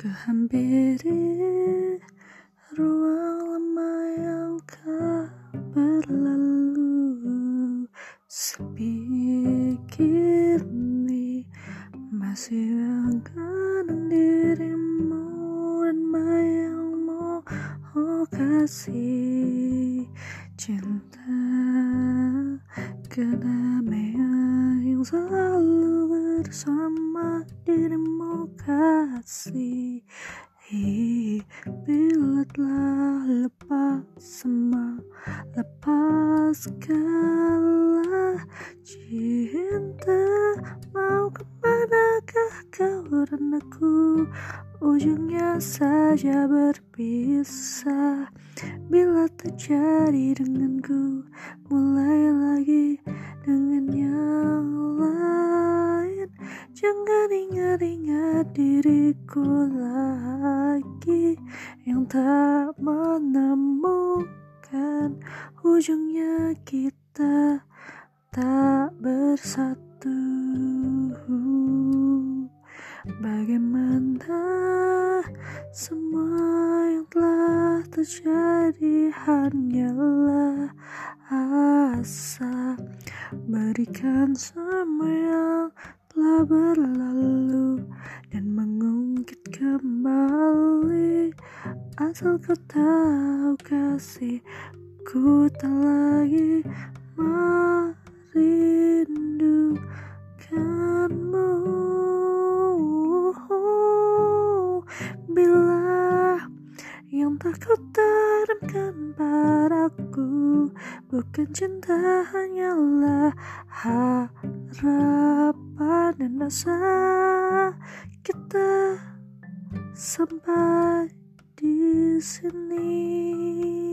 Kehampiri ruang lama yang kah berlalu. Sepi kini masih mengenang dirimu dan bayangmu. Oh kasih cinta kedamaian yang selalu bersama dirimu kasih. Bila telah lepas semua Lepaskanlah cinta Mau ke manakah kau dan aku Ujungnya saja berpisah. Bila terjadi denganku Mulai lagi dengan yang Jangan ingat-ingat diriku lagi Yang tak menemukan Ujungnya kita tak bersatu. Bagaimana semua yang telah terjadi hanyalah asa Berikan semua berlalu dan mengungkit kembali. Asal kau tahu kasih ku tak lagi merindukanmu. Bila yang tak kau padaku bukan cinta hanyalah harap rasa kita sampai di sini.